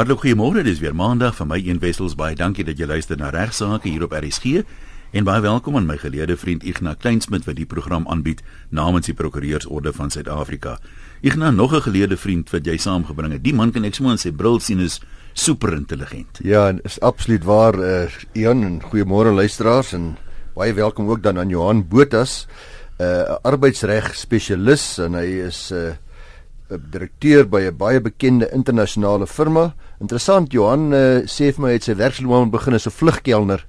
Hartlik goeiemôre, dis weer Maandag van my een wessels baie dankie dat jy luister na regsaake hier op RSG en baie welkom aan my geleede vriend Ignas Kleinsmid wat die program aanbied namens die Prokureursorde van Suid-Afrika. Ignas, nog 'n geleede vriend wat jy saamgebring het. Die man kan ek sommer aan sy bril sien is super intelligent. Ja, is absoluut waar. Uh, Ian en goeiemôre luisteraars en baie welkom ook dan aan Johan Botas, 'n uh, arbeidsreg spesialis en hy is 'n uh, direkteur by 'n baie bekende internasionale firma. Interessant, Johan uh, sê vir my hy het sy werksloopbaan begin as 'n vlugkelner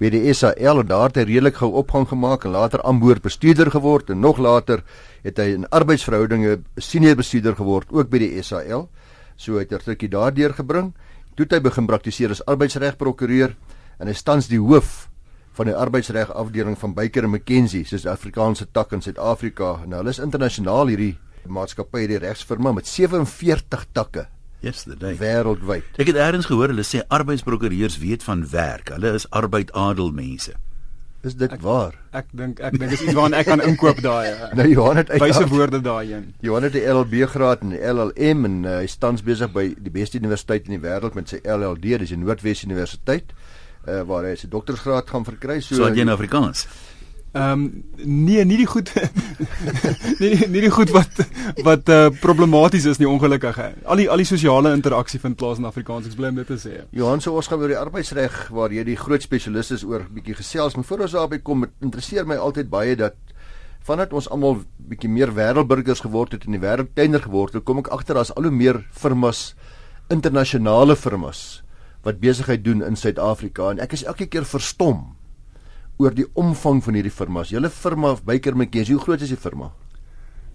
by die SAL en daar het hy redelik gou opgang gemaak en later aanboord bestuurder geword en nog later het hy in arbeidsverhoudinge senior bestuurder geword ook by die SAL. So het hy 'n rukkie daardeur gebring. Toe het hy begin praktiseer as arbeidsregprokureur en hy tans die hoof van die arbeidsreg afdeling van Baker & McKenzie, soos die Afrikaanse tak in Suid-Afrika. Nou hulle is internasionaal hierdie maatskappy die regsfirma met 47 takke. Yesterday. Wêreldwyd. Ek het eers gehoor hulle sê arbeidsprokureurs weet van werk. Hulle is arbeidsadelmense. Is dit ek, waar? Ek dink ek dink is iets waarna ek kan inkoop daai. nou Johan het wyse woorde daai in. Johan het die LLB graad en die LLM en uh, hy staan besig by die beste universiteit in die wêreld met sy LLD, dis die Noordwes Universiteit, uh, waar hy sy doktorsgraad gaan verkry. So, so jy in Afrikaans. Ehm um, nee, nie die goed nie nie die goed wat wat uh, problematies is nie ongelukkig. Al die al die sosiale interaksie vind plaas in Afrikaans. Ek bly om dit te sê. Johan, so ons gaan oor die arbeidsreg waar jy die groot spesialis is oor bietjie gesels. Maar voor ons daarby kom, interesseer my altyd baie dat vandat ons almal bietjie meer wêreldburgers geword het en die wêreld kleiner geword het, kom ek agter as al hoe meer firmas internasionale firmas wat besigheid doen in Suid-Afrika en ek is elke keer verstom oor die omvang van hierdie firmas. Julle firma Baker McKenzie, hoe groot is die firma?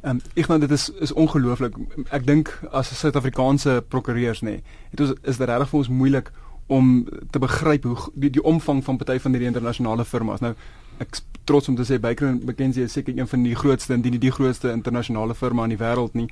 Ehm um, ek nou dit is is ongelooflik. Ek dink as 'n Suid-Afrikaanse prokureurs nê, nee, het ons is dit regtig vir ons moeilik om te begryp hoe die, die omvang van party van hierdie internasionale firmas. Nou ek trots om te sê Baker McKenzie is seker een van die grootste en die, die grootste internasionale firma in die wêreld nie.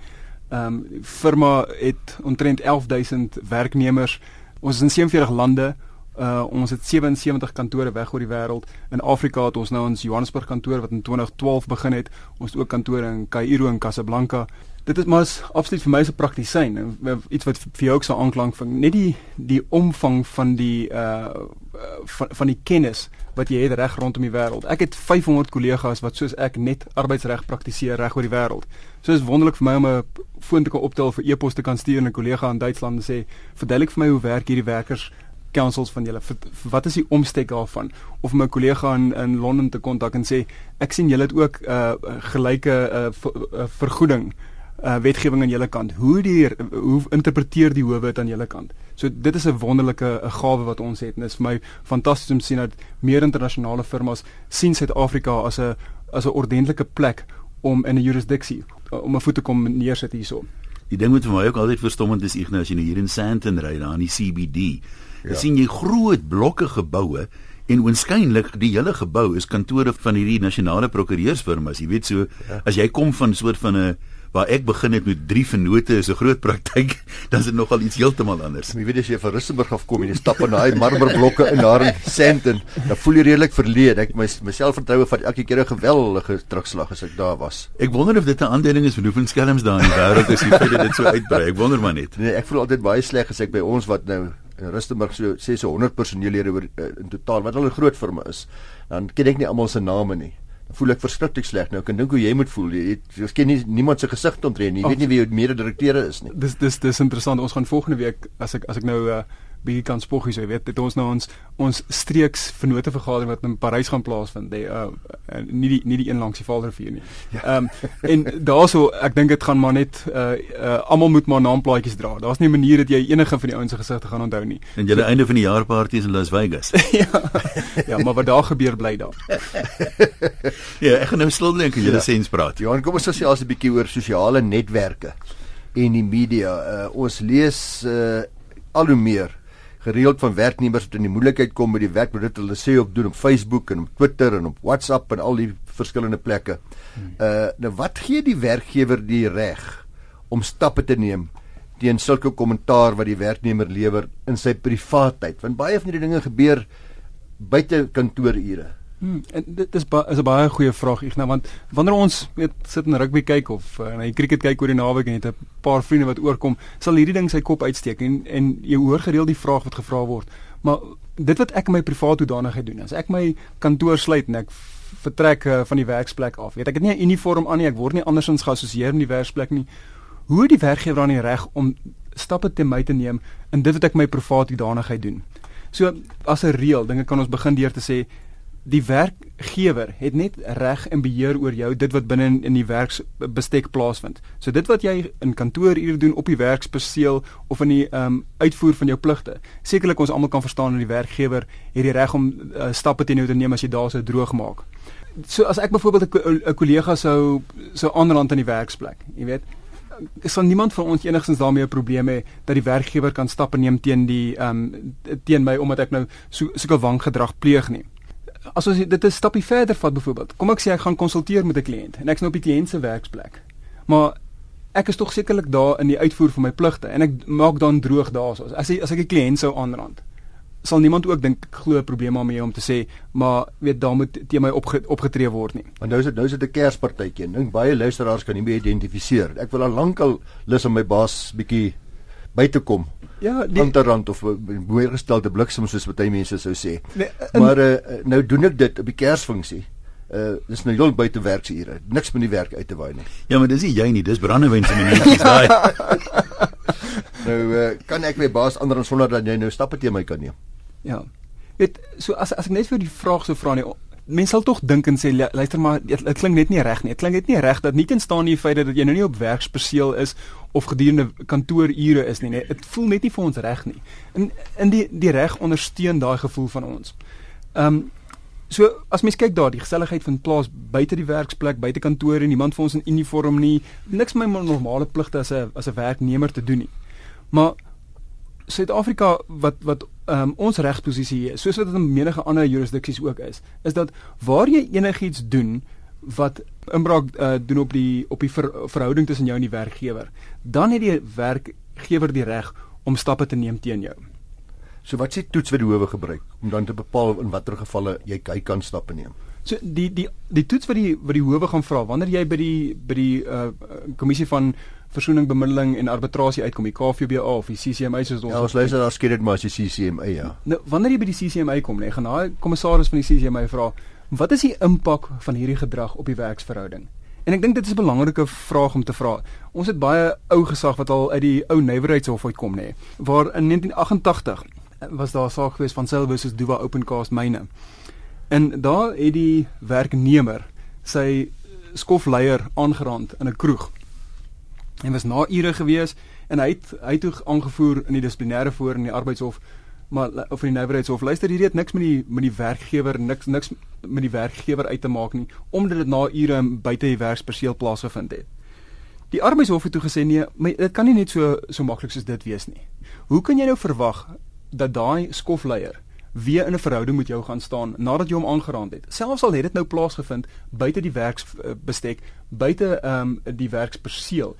Ehm um, firma het omtrent 11000 werknemers. Ons is in 47 lande. Uh ons het 77 kantore weg oor die wêreld. In Afrika het ons nou ons Johannesburg kantoor wat in 2012 begin het. Ons het ook kantore in Kaïro en Casablanca. Dit is maar absoluut vir my se praktisyn en iets wat vir jou ook so aanklank van net die die omvang van die uh van van die kennis wat jy het reg rondom die wêreld. Ek het 500 kollegas wat soos ek net arbeidsreg praktiseer reg oor die wêreld. So is wonderlik vir my om 'n foon te kan optel vir e-pos te kan stuur aan 'n kollega in Duitsland en sê, "Verduidelik vir my hoe werk hierdie werkers councils van julle. Wat is die omstek daarvan? Of my kollega in in Londen te kontak en sê ek sien julle het ook 'n uh, gelyke uh, uh, vergoeding uh, wetgewing aan julle kant. Hoe die hoe interpreteer die howe dit aan julle kant? So dit is 'n wonderlike 'n gawe wat ons het en dit is vir my fantasties om sien dat meer internasionale firmas sien Suid-Afrika as 'n as 'n ordentlike plek om in 'n jurisdiksie om 'n voet te kom neersit hierso. Die ding wat vir my ook altyd verstommend is, Ignas, as jy nou hier in Sandton ry, daar in die CBD, Ja. sien jy groot blokke geboue en oënskynlik die hele gebou is kantore van hierdie nasionale prokureursfirmas. Jy weet so ja. as jy kom van soort van 'n waar ek begin het met drie vennote is 'n groot praktyk, dan is dit nogal iets heeltemal anders. Jy weet as jy van Russenburg af kom en jy stap in daai marmerblokke in daar in Sandton, dan voel jy redelik verleë. Ek my myself vertroue van elke keer 'n geweldige terugslag as ek daar was. Ek wonder of dit 'n aanduiding is van hoeveel skelms daar in die wêreld is, jy weet dit so uitbrei. Ek wonder maar net. Nee, ek voel altyd baie sleg as ek by ons wat nou in Rustenburg so sê so 100 personeellede oor uh, in totaal wat al 'n groot firma is. Dan ken ek nie almal se name nie. Voel ek verskriklik sleg. Nou kan dink hoe jy moet voel. Jy het ken nie niemand se gesig ontreen nie. Jy weet nie wie jou mede-direkteure is nie. Dis dis dis interessant. Ons gaan volgende week as ek as ek nou uh, bietjie kan spoggies, jy weet, dit ons nou ons ons streeks vennote vergadering wat in Parys gaan plaasvind. Die uh, nie die nie die een langs die Vaalrivier nie. Ja. Ehm ja. um, en daaroor ek dink dit gaan maar net uh, uh almal moet maar naamplaatjies dra. Daar's nie 'n manier dat jy enige van die ouens se gesigte gaan onthou nie. En julle so, einde van die jaar partytjies in Las Vegas. ja. Ja, maar wat daar gebeur bly daar. ja, ek gaan nou stil dink en julle ja. sens praat. Johan, kom ons sê as 'n bietjie oor sosiale netwerke en die media. Uh, ons lees uh al hoe meer gereeld van werknemers wat in die moeilikheid kom met die werk wat dit hulle sê op doen op Facebook en op Twitter en op WhatsApp en al die verskillende plekke. Hmm. Uh nou wat gee die werkgewer die reg om stappe te neem teen sulke kommentaar wat die werknemer lewer in sy privaatheid? Want baie van hierdie dinge gebeur buite kantoorure. Hmm, en dit is ba is 'n baie goeie vraag Ignas want wanneer ons weet sit in rugby kyk of uh, na cricket kyk oor die naweek en het 'n paar vriende wat oorkom, sal hierdie ding sy kop uitsteek en en jy hoor gereeld die vraag wat gevra word. Maar dit wat ek in my privaat hoedanigheid doen, as ek my kantoor sluit en ek vertrek uh, van die werksplek af, weet ek het nie 'n uniform aan nie, ek word nie andersins geassosieer met die werksplek nie. Hoe het die werkgewer dan die reg om stappe te my te neem in dit wat ek my privaat hoedanigheid doen? So as 'n reël, dinge kan ons begin deur te sê die werkgewer het net reg en beheer oor jou dit wat binne in, in die werksbestek plaasvind. So dit wat jy in kantoorure doen op die werksperseel of in die ehm um, uitvoer van jou pligte. Sekerlik ons almal kan verstaan dat die werkgewer het die reg om uh, stappe teen jou te neem as jy daar sou droog maak. So as ek byvoorbeeld 'n kollega sou sou aanrand in die werksplek, jy weet, dan niemand van ons enigstens daarmee 'n probleem hê dat die werkgewer kan stappe neem teen die ehm um, teen my omdat ek nou so sulke wanggedrag pleeg nie as ons dit 'n stappie verder vat byvoorbeeld. Kom ek sê ek gaan konsulteer met 'n kliënt en ek's nou op die kliënt se werksplek. Maar ek is tog sekerlik daar in die uitvoer van my pligte en ek maak dan droog daarso. As ek as ek 'n kliënt sou aanrand, sal niemand ook dink glo 'n probleem daarmee om te sê, maar weet daar moet teen my opge, opgetree word nie. Want nou is dit nou is dit 'n kerspartytjie. Dink baie luisteraars kan nie meer identifiseer. Ek wil al lankal lus om my baas bietjie by te kom Ja, die Antarant of mooi gestelde bliksem soos baie mense sou sê. Nee, in, maar uh, nou doen ek dit op die Kersfunksie. Uh dis nou heel buite werksure. Niks met die werk uit te waai nie. Ja, maar dis nie jy nie, dis brandewyn se minuutjies daai. nou uh, kan ek my baas ander sonder dat jy nou stappe teen my kan neem. Ja. Weet, so as as ek net vir die vraag sou vra nie mense sal tog dink en sê luister maar dit klink net nie reg nie. Dit klink net nie reg dat nie tenstaan die feit dat jy nou nie op werksperseel is of gedurende kantoorure is nie. Dit voel net nie vir ons reg nie. In in die die reg ondersteun daai gevoel van ons. Ehm um, so as mens kyk daar die geselligheid van plaas buite die werksplek, buite kantore, niemand van ons in uniform nie. Niks my normale pligte as 'n as 'n werknemer te doen nie. Maar Suid-Afrika wat wat um, ons regsposisie hier, soos wat dit in menige ander jurisdiksies ook is, is dat waar jy enigiets doen wat inbraak uh, doen op die op die ver, verhouding tussen jou en die werkgewer, dan het die werkgewer die reg om stappe te neem teen jou. So wat sê toets wat die howe gebruik om dan te bepaal in watter gevalle jy jy kan stappe neem? So die die die toets wat die wat die howe gaan vra wanneer jy by die by die uh kommissie van versoening bemiddeling en arbitrasie uitkom die KVBA of die CCMA soos ons Ja, ons luister daar skielik maar as die CCMA ja. Nou wanneer jy by die CCMA kom, nee, gaan daai kommissaris van die CCMA vra wat is die impak van hierdie gedrag op die werksverhouding? En ek dink dit is 'n belangrike vraag om te vra. Ons het baie ou gesag wat al uit die ou nywerheidshof uitkom nê, waar in 1988 was daar 'n saak gewees van Silver versus Duva Open Cast myne. En daar het die werknemer sy skofleier aangerand in 'n kroeg. Hy was na ure gewees en hy het hy het toe aangevoer in die dissiplinêre voor in die arbeidshof maar of in die nywerheidshof luister hierdie het niks met die met die werkgewer niks niks met die werkgewer uit te maak nie omdat dit na ure buite die werksperseel plaasgevind het. Die arbeidshof het toe gesê nee, maar dit kan nie net so so maklik soos dit wees nie. Hoe kan jy nou verwag dat daai skofleier weer in 'n verhouding met jou gaan staan nadat jy hom aangeraand het. Selfs al het dit nou plaasgevind buite die werksbestek, buite ehm um, die werksperseel.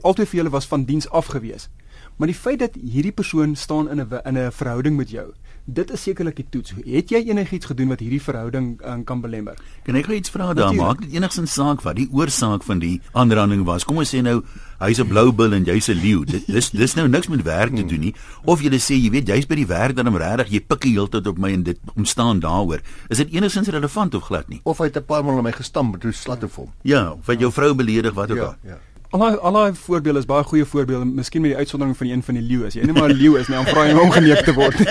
Altyd vir julle was van diens afgewees. Maar die feit dat hierdie persoon staan in 'n in 'n verhouding met jou, dit is sekerlik die toets. Het jy enigiets gedoen wat hierdie verhouding um, kan belemmer? Kan ek gou iets vra daar? Maak dit enigsins saak wat die oorsaak van die aanranding was? Kom ons sê nou hy's 'n blou bil en jy's 'n leeu. Dit dis dis nou niks met werk te doen nie. Of jy sê jy weet jy's by die werk dan om regtig jy pikkie heeltyd op my en dit omstaan daaroor. Is dit enigsins relevant of glad nie? Of hy het 'n paar maal op my gestamp toe slatte vir hom. Ja, of het jou vrou beledig wat ook ja, al. Ja. Al daai al daai voorbeelde is baie goeie voorbeelde, miskien met die uitsondering van die een van die leeu. As jy net maar 'n leeu is, nee, dan vra jy hom om geneek te word.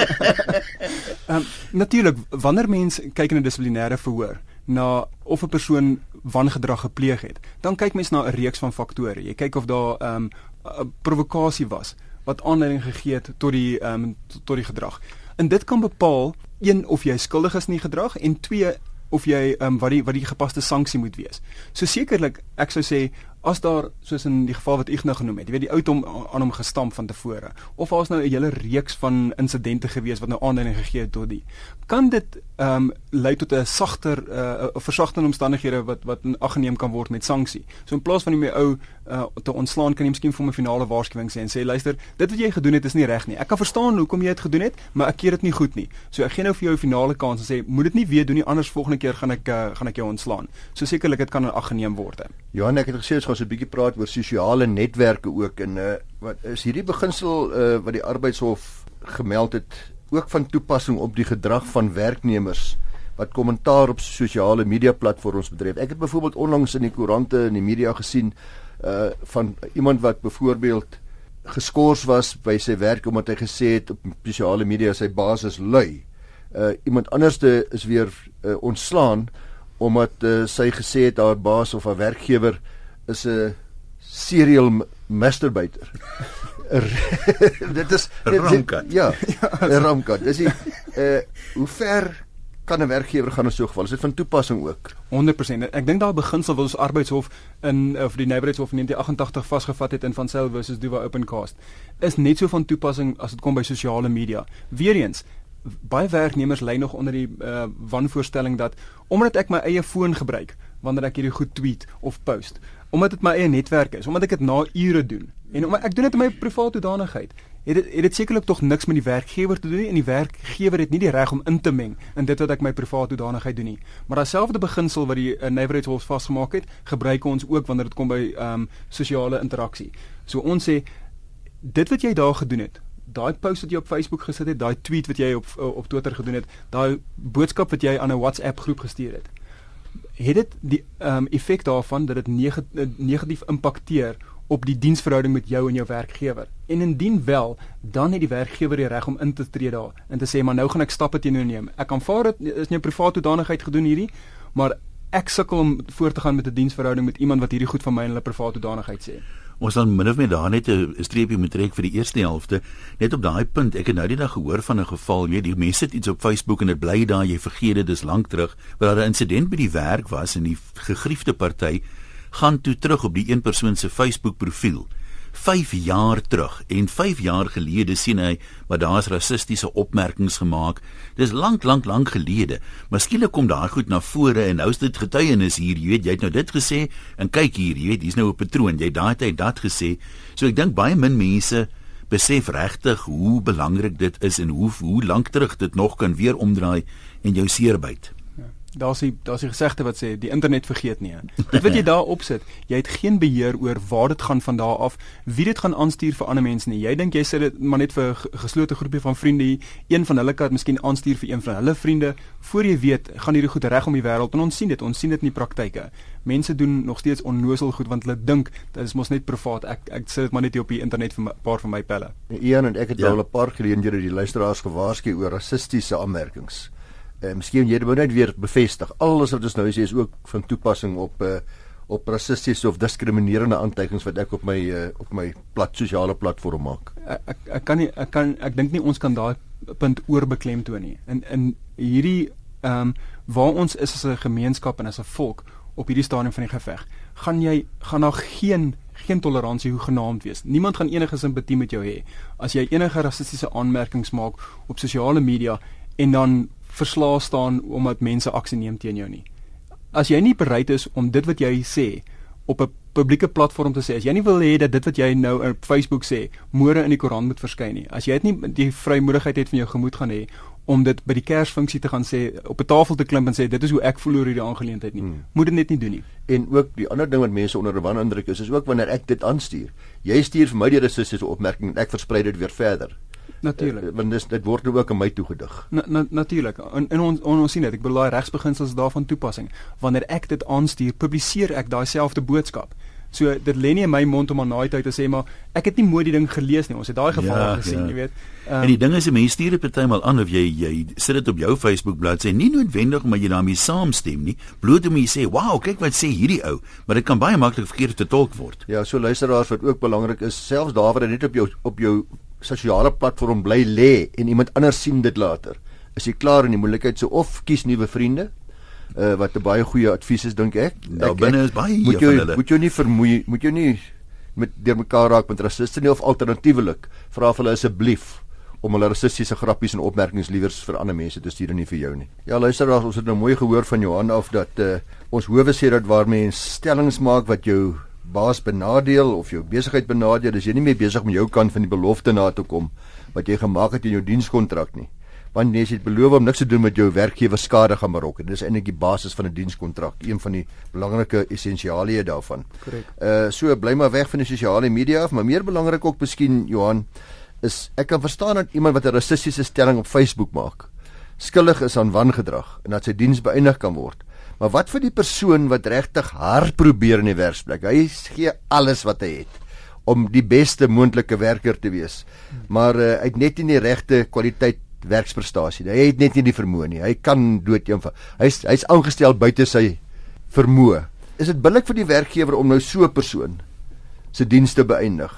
Ehm um, natuurlik, wanneer mense kyk na dissiplinêre verhoor, na of 'n persoon wangedrag gepleeg het, dan kyk mens na 'n reeks van faktore. Jy kyk of daar ehm um, 'n provokasie was wat aanleiding gegee het tot die ehm um, tot die gedrag. En dit kan bepaal een of jy skuldig is in die gedrag en twee of jy ehm um, wat die wat die gepaste sanksie moet wees. So sekerlik, ek sou sê as daar soos in die geval wat ek nou genoem het, jy weet die ou hom aan hom gestamp van tevore of daar's nou 'n hele reeks van insidente gewees wat nou aanleiding gegee het tot die kan dit ehm um, lei tot 'n sagter uh, 'n versagtende omstandighede wat wat aggeneem kan word met sanksie. So in plaas van om my ou uh, te ontslaan kan jy miskien vir 'n finale waarskuwing sê en sê luister, dit wat jy gedoen het is nie reg nie. Ek kan verstaan hoekom jy dit gedoen het, maar ek keer dit nie goed nie. So ek gee nou vir jou 'n finale kans en sê moet dit nie weer doen nie, anders volgende keer gaan ek uh, gaan ek jou ontslaan. So sekerlik dit kan in ag geneem word. Johan, ek het gesê ons gaan so 'n bietjie praat oor sosiale netwerke ook en uh, wat is hierdie beginsel uh, wat die arbeidshof gemeld het ook van toepassing op die gedrag van werknemers wat kommentaar op sosiale media platforms betref. Ek het byvoorbeeld onlangs in die koerante en die media gesien uh van iemand wat byvoorbeeld geskort was by sy werk omdat hy gesê het op sosiale media sy baas is lui. Uh iemand anderste is weer uh, ontslaan omdat uh, sy gesê het haar baas of haar werkgewer is 'n serial masturbator. dit is dit, dit, ja, 'n ramkat. Dis die uh hoe ver kan 'n werkgewer gaan in so 'n geval? Is dit van toepassing ook? 100%. Ek dink daar beginsel wat ons arbeidshof in of die nywerheidshof in 1988 vasgevat het in van Sail versus Duva Opencast is net so van toepassing as dit kom by sosiale media. Weereens baie werknemers lê nog onder die uh, wanvoorstelling dat omdat ek my eie foon gebruik wanneer ek hierdie goed tweet of post, omdat dit my eie netwerk is, omdat ek dit na ure doen, En omdat ek doen dit in my private hoedanigheid, het dit het dit sekerlik tog niks met die werkgewer te doen nie en die werkgewer het nie die reg om in te meng in dit wat ek my private hoedanigheid doen nie. Maar dieselfde beginsel wat die uh, Nywerheidshof vasgemaak het, gebruik ons ook wanneer dit kom by ehm um, sosiale interaksie. So ons sê dit wat jy daar gedoen het, daai post wat jy op Facebook gesit het, daai tweet wat jy op op Twitter gedoen het, daai boodskap wat jy aan 'n WhatsApp groep gestuur het, het dit die ehm um, effek daarvan dat dit neg negatief impakteer op die diensverhouding met jou en jou werkgewer. En indien wel, dan het die werkgewer die reg om in te tree daar en te sê maar nou gaan ek stappe teenoor neem. Ek aanvaar dit is nie 'n private hoedanigheid gedoen hierdie, maar ek sukkel om voort te gaan met 'n diensverhouding met iemand wat hierdie goed van my in hulle private hoedanigheid sê. Ons dan min of meer daar net 'n streepie moet trek vir die eerste helfte. Net op daai punt, ek het nou die dag gehoor van 'n geval, jy die mense het iets op Facebook en dit bly daar, jy vergeet dit, dis lank terug, waar daar 'n insident by die werk was en die gegriefde party gaan toe terug op die een persoon se Facebook profiel 5 jaar terug en 5 jaar gelede sien hy maar daar's rassistiese opmerkings gemaak. Dis lank lank lank gelede. Miskien kom daai goed na vore en nou is dit getuienis hier, jy weet, jy het nou dit gesê en kyk hier, jy weet, hier's nou 'n patroon. Jy daai tyd dat gesê. So ek dink baie min mense besef regtig hoe belangrik dit is en hoe hoe lank terug dit nog kan weer omdraai en jou seerbyt daar's die daar's die gesegde wat sê die internet vergeet nie. Dit wat jy daar opsit, jy het geen beheer oor waar dit gaan van daar af, wie dit gaan aanstuur vir ander mense nie. Jy dink jy sit dit maar net vir 'n geslote groepie van vriende, een van hulle kan miskien aanstuur vir een van hulle vriende. Voor jy weet, gaan hierdie goed reg om die wêreld en ons sien dit, ons sien dit in die praktyke. Mense doen nog steeds onnoosel goed want hulle dink dit is mos net privaat. Ek ek sit dit maar net hier op die internet vir 'n paar van my pelle. Ian en ek het ja. al 'n paar geleenthede die luisteraars gewaarsku oor rassistiese aanmerkings. Eh uh, miskien jy dit net weer bevestig. Alles wat ons nou sê is ook van toepassing op uh, op rassistiese of diskriminerende aantuigings wat ek op my uh, op my plat sosiale platform maak. Ek ek, kan nie ek kan ek dink nie ons kan daai punt oorbeklemtoon nie. In in hierdie ehm um, waar ons is as 'n gemeenskap en as 'n volk op hierdie stadium van die geveg, gaan jy gaan daar geen geen toleransie hoe genaamd wees. Niemand gaan enige simpatie met jou hê as jy enige rassistiese aanmerkings maak op sosiale media en dan verslae staan omdat mense aksie neem teen jou nie. As jy nie bereid is om dit wat jy sê op 'n publieke platform te sê, as jy nie wil hê dat dit wat jy nou op Facebook sê môre in die koerant moet verskyn nie. As jy dit nie die vrymoedigheid het van jou gemoed gaan hê om dit by die kersfunksie te gaan sê op 'n tafel te klim en sê dit is hoe ek voel oor hierdie aangeleentheid nie. Hmm. Moet dit net nie doen nie. En ook die ander ding wat mense onder 'n wanindruk is, is ook wanneer ek dit aanstuur. Jy stuur vir my die rassistiese opmerking en ek versprei dit weer verder. Natuurlik. Uh, want dis dit word nou ook aan my toegedig. Na, na, Natuurlik. En, en ons on, ons sien dit. Ek bedoel daai regsbeginsels daarvan toepassing. Wanneer ek dit aanstuur, publiseer ek daai selfde boodskap. So dit lê nie in my mond om aan naai tyd te sê maar ek het nie mooi die ding gelees nie. Ons het daai geval ja, gesien, ja. jy weet. Um, en die ding is, mense stuur dit partymal aan of jy jy sit dit op jou Facebook bladsy, nie noodwendig omdat jy daarmee saamstem nie, bloot om jy sê, "Wow, kyk wat sê hierdie ou," maar dit kan baie maklik verkeerd vertolk word. Ja, so luisteraars wat ook belangrik is, selfs daar waar dit net op jou op jou sosiale platform bly lê en iemand anders sien dit later. Is jy klaar in die moeilikheid so of kies nuwe vriende uh, wat 'n baie goeie advies is dink ek. Nou binne is baie moet jy moet jy nie vermoei moet jy nie met deurmekaar raak met rassiste nie of alternatiewelik vra vir hulle asseblief om hulle rassistiese grappies en opmerkings liewers vir ander mense te stuur en nie vir jou nie. Ja, luister daar, ons het nou mooi gehoor van Johan af dat uh, ons howe sê dat waar mense stellings maak wat jou baas benadeel of jou besigheid benadeel, dis jy nie meer besig om jou kant van die belofte na te kom wat jy gemaak het in jou dienskontrak nie want jy het beloof om niks te doen met jou werkgewer skade gaan maak en dis eintlik die basis van 'n die dienskontrak een van die belangrike essensialiteite daarvan. Korrek. Uh so bly maar weg van die sosiale media af, maar meer belangrik ook miskien Johan is ek kan verstaan dat iemand wat 'n rassistiese stelling op Facebook maak skuldig is aan wangedrag en dat sy diens beëindig kan word. Maar wat vir die persoon wat regtig hard probeer in die werksplek? Hy gee alles wat hy het om die beste moontlike werker te wees. Maar uh, hy het net nie die regte kwaliteit werksprestasie. Hy het net nie die vermoë nie. Hy kan dood eenvoudig. Hy's hy's aangestel buite sy vermoë. Is dit billik vir die werkgewer om nou so 'n persoon se dienste beëindig?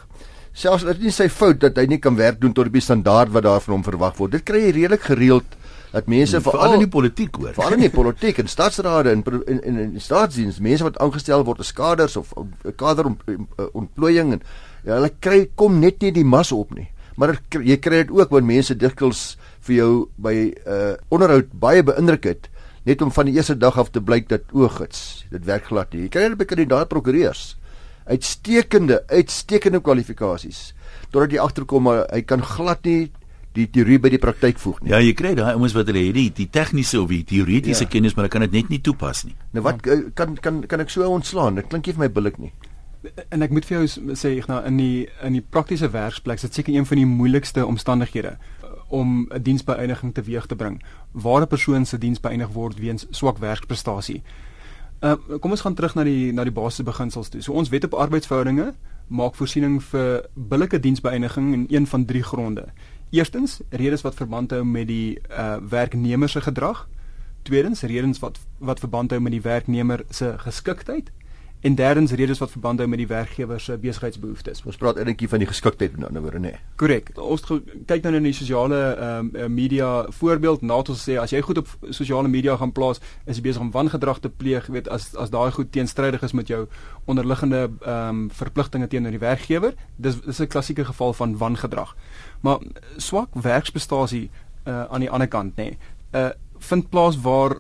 Selfs dit is nie sy fout dat hy nie kan werk doen tot op die standaard wat daar van hom verwag word. Dit kry jy redelik gereeld dat mense veral in die politiek hoor. Veral in die politiek en staatsrade en in in in staatsdiens, mense wat aangestel word as kaders of kader ontplooiing en ja, hulle kry kom net nie die mas op nie. Maar jy kry dit ook wanneer mense dikwels vir jou by 'n uh, onderhoud baie beïndruk het net om van die eerste dag af te blyk dat oogits dit werk glad nie. Jy kry net by kandidaat prokureurs uitstekende uitstekende kwalifikasies totdat jy agterkom maar hy kan glad nie die teorie by die praktyk voeg nie. Ja, jy kry daai ouens wat hulle het die, die tegniese of die teoretiese ja. kennis maar hulle kan dit net nie toepas nie. Nou wat ja. kan kan kan ek so ontslaan? Dit klink nie vir my billik nie. En ek moet vir jou sê ek nou in die in die praktiese werksplek, dit seker een van die moeilikste omstandighede om 'n diensbeëindiging teweeg te bring waar 'n persoon se diens beëindig word weens swak werksprestasie. Uh kom ons gaan terug na die na die basiese beginsels toe. So ons wet op arbeidsverhoudinge maak voorsiening vir billike diensbeëindiging in een van drie gronde. Eerstens, redes wat verband hou met die uh werknemer se gedrag. Tweedens, redes wat wat verband hou met die werknemer se geskiktheid en derdens redes wat verband hou met die werkgewer se besigheidsbehoeftes. Ons praat eintlik van die geskiktheid met ander woorde nê. Nee. Korrek. Ons kyk nou na die sosiale ehm um, media voorbeeld. Nadat ons sê as jy goed op sosiale media gaan plaas, is jy besig om wangedrag te pleeg, weet as as daai goed teenstrydig is met jou onderliggende ehm um, verpligtinge teenoor die werkgewer. Dis dis 'n klassieke geval van wangedrag. Maar swak werksprestasie uh, aan die ander kant nê. Nee, uh vind plaas waar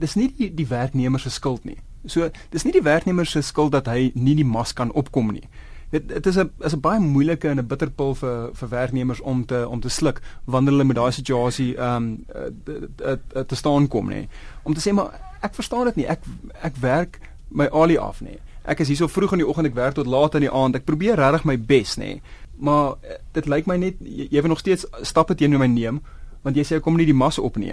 dis nie die, die werknemer se skuld nie. So dis nie die werknemer se skuld dat hy nie die mas kan opkom nie. Dit dit is 'n is 'n baie moeilike en 'n bitterpil vir vir werknemers om te om te sluk wanneer hulle met daai situasie ehm um, te staan kom nê. Om te sê maar ek verstaan dit nie. Ek ek werk my alie af nê. Ek is hier so vroeg in die oggend ek werk tot laat in die aand. Ek probeer regtig my bes nê. Maar dit lyk my net jy, jy wil nog steeds stappe teenoor my neem want jy sê kom nie die masse op nie.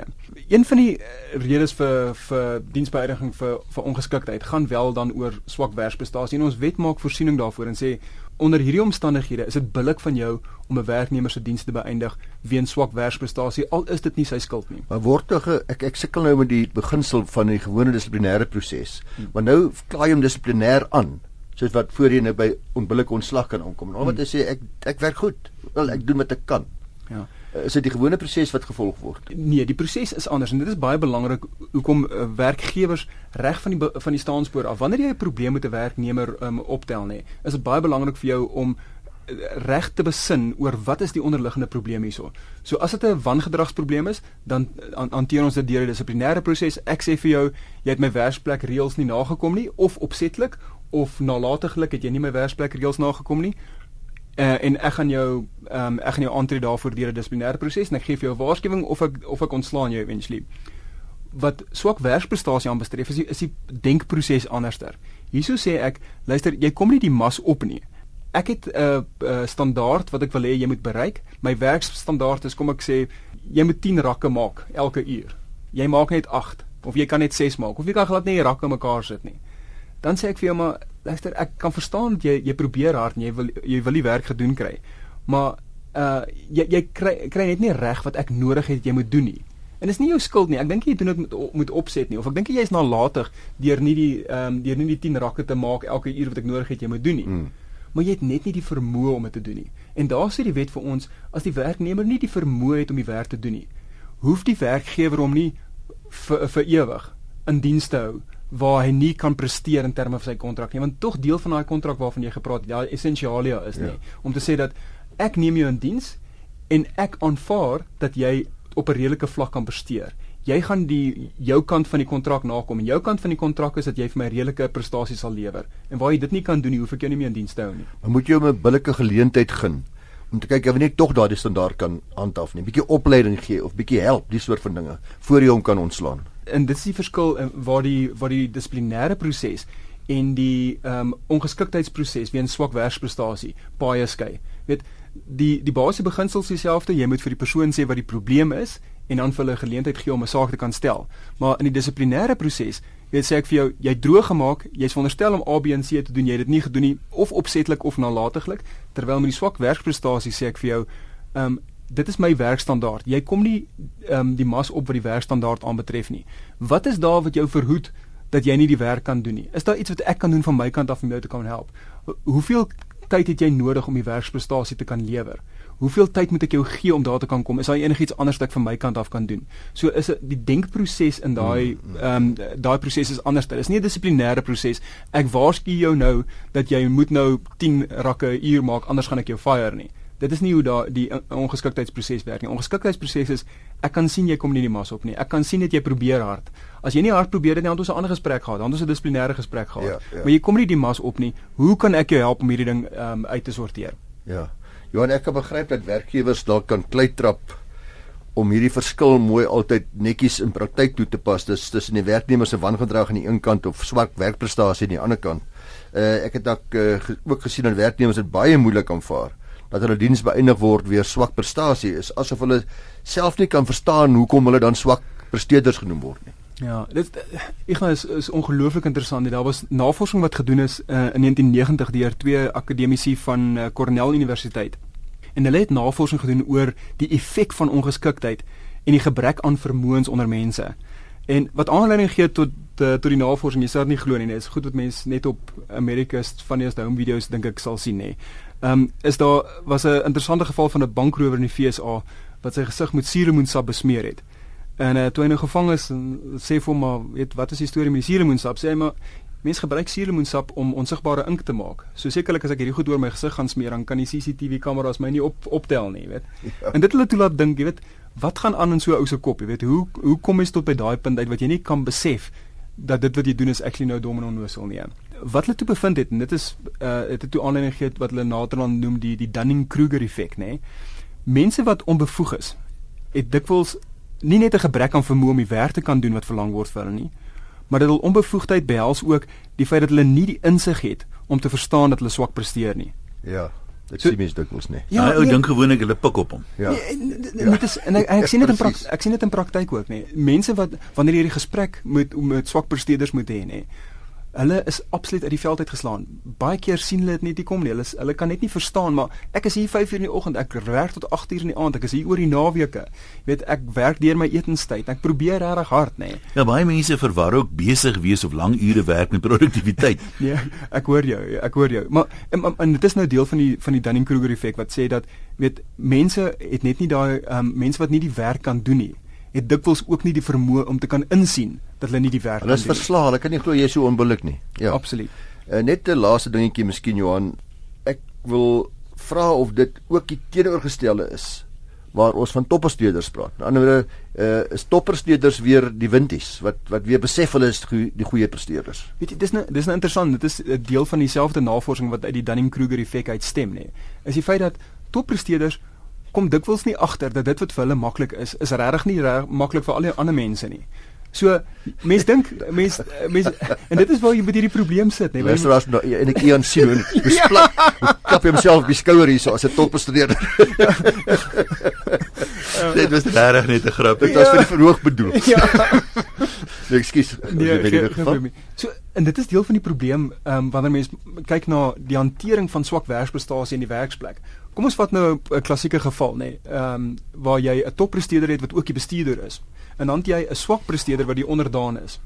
Een van die eh, redes vir vir diensbeëindiging vir vir ongeskiktheid gaan wel dan oor swak werksprestasie en ons wet maak voorsiening daarvoor en sê onder hierdie omstandighede is dit billik van jou om 'n werknemer se dienste te beëindig weens swak werksprestasie al is dit nie sy skuld nie. Maar word tog ek ek sukkel nou met die beginsel van die gewone dissiplinêre proses. Hmm. Maar nou klaai hom dissiplinêr aan soos wat voorheen nou by onbillike ontslag kan aankom. Nou wat hy sê ek ek werk goed. Wel ek doen wat ek kan. Ja. Eh, is dit die gewone proses wat gevolg word? Nee, die proses is anders en dit is baie belangrik hoekom uh, werkgewers reg van die van die staanspoor af wanneer jy 'n probleem met 'n werknemer um, optel nê, is dit baie belangrik vir jou om eh, reg te besin oor wat is die onderliggende probleem hierso. So as dit 'n wangedragsprobleem is, dan hanteer ons dit deur 'n dissiplinêre proses. Ek sê vir jou, jy het my werksplek reëls nie nagekom nie of opsetlik of nalatiglik het jy nie my werksplek reëls nagekom nie. Uh, en ek gaan jou um, ek gaan jou aantree daarvoor deur 'n dissiplinêre proses en ek gee vir jou 'n waarskuwing of ek of ek ontslaan jou eventually. Wat swak werksprestasie aanbetref is die, is die denkproses anderster. Hierso sê ek, luister, jy kom nie die mas op nie. Ek het 'n uh, uh, standaard wat ek wil hê jy moet bereik. My werksstandaard is kom ek sê jy moet 10 rakke maak elke uur. Jy maak net 8 of jy kan net 6 maak of jy kan glad nie rakke mekaar sit nie. Dan sê ek vir jou maar luister ek kan verstaan dat jy jy probeer hard en jy wil jy wil die werk gedoen kry. Maar uh jy jy kry kry net nie reg wat ek nodig het jy moet doen nie. En dis nie jou skuld nie. Ek dink jy doen dit met moet opset nie of ek dink jy is nalatig deur nie die ehm um, deur nie die 10 rakke te maak elke uur wat ek nodig het jy moet doen nie. Mm. Maar jy het net nie die vermoë om dit te doen nie. En daar sê die wet vir ons as die werknemer nie die vermoë het om die werk te doen nie, hoef die werkgewer hom nie vir vir ewig in diens te hou waar hy nie kan presteer in terme van sy kontrak nie want tog deel van daai kontrak waarvan jy gepraat het daai essensialia is nie ja. om te sê dat ek neem jou in diens en ek aanvaar dat jy op 'n redelike vlak kan presteer jy gaan die jou kant van die kontrak nakom en jou kant van die kontrak is dat jy vir my redelike prestasie sal lewer en waar jy dit nie kan doen nie hoef ek jou nie meer in diens te hou nie maar moet jy hom 'n billike geleentheid gun om te kyk of jy tog daardie standaard kan handhaaf nie. Bietjie opleiding gee of bietjie help, die soort van dinge voor jy hom kan ontslaan. En dit is die verskil in waar die waar die dissiplinêre proses en die ehm um, ongeskiktheidsproses weens swak werksprestasie baie skei. Weet die die basiese beginsels dieselfde. Jy moet vir die persoon sê wat die probleem is en dan vir hulle geleentheid gee om 'n saak te kan stel. Maar in die dissiplinêre proses weet sê ek vir jou, jy droog gemaak, jy's veronderstel om A B en C te doen, jy het dit nie gedoen nie of opsetlik of nalatiglik, terwyl met die swak werksprestasie sê ek vir jou, ehm um, dit is my werkstandaard. Jy kom nie ehm um, die mas op wat die werkstandaard aanbetref nie. Wat is daar wat jou verhoed dat jy nie die werk kan doen nie? Is daar iets wat ek kan doen van my kant af om jou te kan help? Hoeveel tyd het jy nodig om die werksprestasie te kan lewer? hoeveel tyd moet ek jou gee om daar te kan kom? Is daar enigiets anders wat ek van my kant af kan doen? So is dit die denkproses in daai mm, mm. ehm um, daai proses is anders. Dit is nie 'n dissiplinêre proses. Ek waarsku jou nou dat jy moet nou 10 rakke 'n uur maak anders gaan ek jou fire nie. Dit is nie hoe daai die ongeskiktheidsproses werk nie. Ongeskiktheidsproses is ek kan sien jy kom nie die mas op nie. Ek kan sien dat jy probeer hard. As jy nie hard probeer het nie, dan het ons 'n ander gesprek gehad. Dan het ons 'n dissiplinêre gesprek gehad. Ja, ja. Maar jy kom nie die mas op nie. Hoe kan ek jou help om hierdie ding ehm um, uit te sorteer? Ja. Johan ek kan begryp dat werkgewers dalk kan kleitrap om hierdie verskil mooi altyd netjies in praktyk toe te pas. Dis tussen die werknemers se wangedrag aan die een kant of swak werkprestasie aan die ander kant. Uh ek het ook uh, ook gesien dat werknemers dit baie moeilik aanvaar dat hulle diens beëindig word weer swak prestasie is asof hulle self nie kan verstaan hoekom hulle dan swak presteerders genoem word nie. Ja, dit ek gaan is is ongelooflik interessant. Daar was navorsing wat gedoen is uh, in 1990 deur twee akademici van uh, Cornell Universiteit. En hulle het navorsing gedoen oor die effek van ongeskiktheid en die gebrek aan vermoëns onder mense. En wat aanleiding gee tot uh, tot die navorsing, jy sal dit nie glo nie, dit is goed wat mense net op America's funniest home videos dink ek sal sien nê. Ehm um, is daar was 'n interessante geval van 'n bankrower in die FSA wat sy gesig met suurlemoensap besmeer het. En uh, toe hy nou gevang is, sê vir hom maar, weet wat is die storie met die suurlemoensap? Sê hy maar mense gebruik suurlemoensap om onsigbare ink te maak. So sekerlik as ek hierdie goed oor my gesig gaan smeer, dan kan die CCTV kameras my nie op optel nie, weet. Ja. En dit hulle toelaat dink, jy weet, wat gaan aan in so 'n ou se kop, jy weet? Hoe hoe kom jy tot by daai punt uit wat jy nie kan besef dat dit wat jy doen is actually nou dom en onnoosel nie. Wat hulle toe bevind het en dit is uh dit het toe aanleiding gegee wat hulle naderhand noem die die Dunning-Kruger effek, nê. Mense wat onbevoeg is, het dikwels nie net 'n gebrek aan vermoë om die werk te kan doen wat verlang word vir hulle nie, maar dit hul onbevoegdheid behels ook die feit dat hulle nie die insig het om te verstaan dat hulle swak presteer nie. Ja. Dit so, sien mens dikwels nie. Ja, ou nee, dink gewoonlik hulle pik op hom. Ja. Nee, ja. Dit is en ek, ek sien dit in praktyk, ek sien dit in praktyk ook nie. Mense wat wanneer jy hierdie gesprek met met swak presteerders moet hê nê hulle is absoluut uit die veld uitgeslaan. Baie keer sien hulle dit net nie kom nie. Hulle hulle kan net nie verstaan maar ek is hier 5 uur in die oggend, ek werk tot 8 uur in die aand. Ek is hier oor die naweke. Jy weet, ek werk deur my etenstyd. Ek probeer regtig hard, nê. Nee. Ja, baie mense verwar ook besig wees of lang ure werk met produktiwiteit. nee, ek hoor jou, ek hoor jou. Maar en, en dit is nou deel van die van die Dunning-Kruger effek wat sê dat weet mense het net nie daai um, mense wat nie die werk kan doen nie het dikwels ook nie die vermoë om te kan insien dat hulle nie die werk hulle is verslae hulle kan nie glo jy is so onbillik nie ja absoluut uh, net 'n laaste dingetjie miskien Johan ek wil vra of dit ook die teenoorgestelde is waar ons van toppresteerders praat. Aan die ander wyse uh, is toppresteerders weer die winties wat wat weer besef hulle is goeie, die goeie presteerders. Weet jy, dis nou dis nou interessant. Dit is 'n deel van dieselfde navorsing wat uit die Dunning-Kruger effek uitstem, nê. Is die feit dat toppresteerders kom dikwels nie agter dat dit wat vir hulle maklik is, is regtig nie reg maklik vir al die ander mense nie. So mense dink mense mense en dit is waar jy met hierdie probleem sit, nee. Luister as nou en ek Ian sien hoe besplak klap homself op die skouer hier so as 'n topbestuurder. dit was regtig net 'n grap. Dit was vir die verhoog bedoel. Ja. Nee, ekskuus. Nee, nee, so en dit is deel van die probleem ehm um, wanneer mense kyk na die hantering van swak werksprestasie in die werksplek. Kom ons vat nou 'n klassieke geval nê, nee, ehm um, waar jy 'n toppresteerder het wat ook die bestuurder is. En dan jy 'n swak presteerder wat die onderdaan is.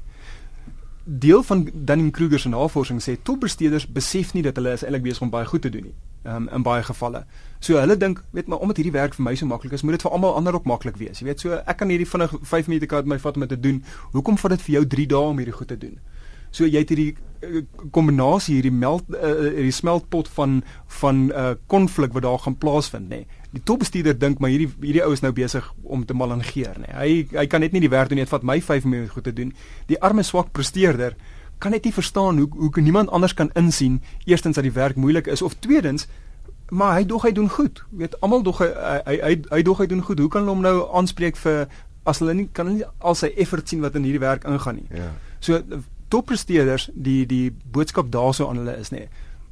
Deel van Dunning-Kruger se navorsing sê toppresteerders besef nie dat hulle is eintlik besig om baie goed te doen nie. um, in baie gevalle. So hulle dink, weet maar omdat hierdie werk vir my so maklik is, moet dit vir almal ander ook maklik wees. Jy weet, so ek kan hierdie vinnig 5 minute kat my vat om dit te doen. Hoekom vat dit vir jou 3 dae om hierdie goed te doen? So jy het hierdie uh, kombinasie hierdie meld uh, hierdie smeltpot van van konflik uh, wat daar gaan plaasvind, nê. Nee. Die topbestuurder dink maar hierdie hierdie ou is nou besig om te malangeer, nê. Nee. Hy hy kan net nie die werk doen nie, dit vat my 5 minute goed te doen. Die arme swak presteerder kan net nie verstaan hoe hoe niemand anders kan insien eerstens dat die werk moeilik is of tweedens maar hy dog hy doen goed. Jy weet almal dog hy hy hy hy dog hy doen goed. Hoe kan hulle hom nou aanspreek vir as hulle nie kan hulle nie al sy effort sien wat in hierdie werk ingaan nie. Ja. So toppresteerders die die boodskap daarso aan hulle is nê.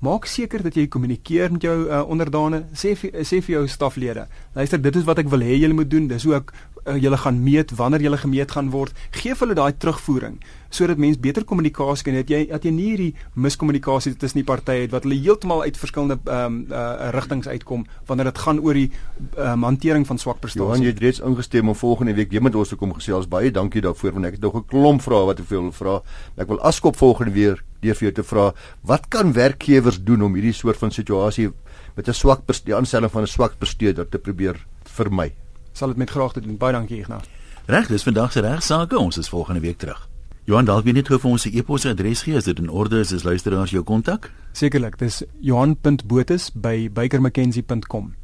Maak seker dat jy kommunikeer met jou uh, onderdane. Sê sê vir jou staflede. Luister, dit is wat ek wil hê julle moet doen. Dis hoe ek uh, julle gaan meet wanneer julle gemeet gaan word. Geef hulle daai terugvoering sodat mense beter kommunikasie kan hê. Jy dat jy nie hierdie miskommunikasie tussen die partye het wat hulle heeltemal uit verskillende ehm um, uh, rigtings uitkom wanneer dit gaan oor die um, hantering van swak prestasie. Johan, jy het reeds ingestem om volgende week weer met ons te kom gesels. Baie dankie daarvoor want ek het nog 'n klomp vrae wat ek vir julle vra. Ek wil askop volgende weer deur vir jou te vra, wat kan werkgewers doen om hierdie soort van situasie met 'n swak die aanstelling van 'n swak bestuurder te probeer vermy? Sal dit met graagte doen. Baie dankie, Ignas. Reg, dis vandag se regsaake. Ons is volgende week terug. Johan, dalk weet net hoe vir ons se e-posadres gee as dit in orde is as luisteraars jou kontak? Sekerlik, dis johan.botus@bakermckenzie.com.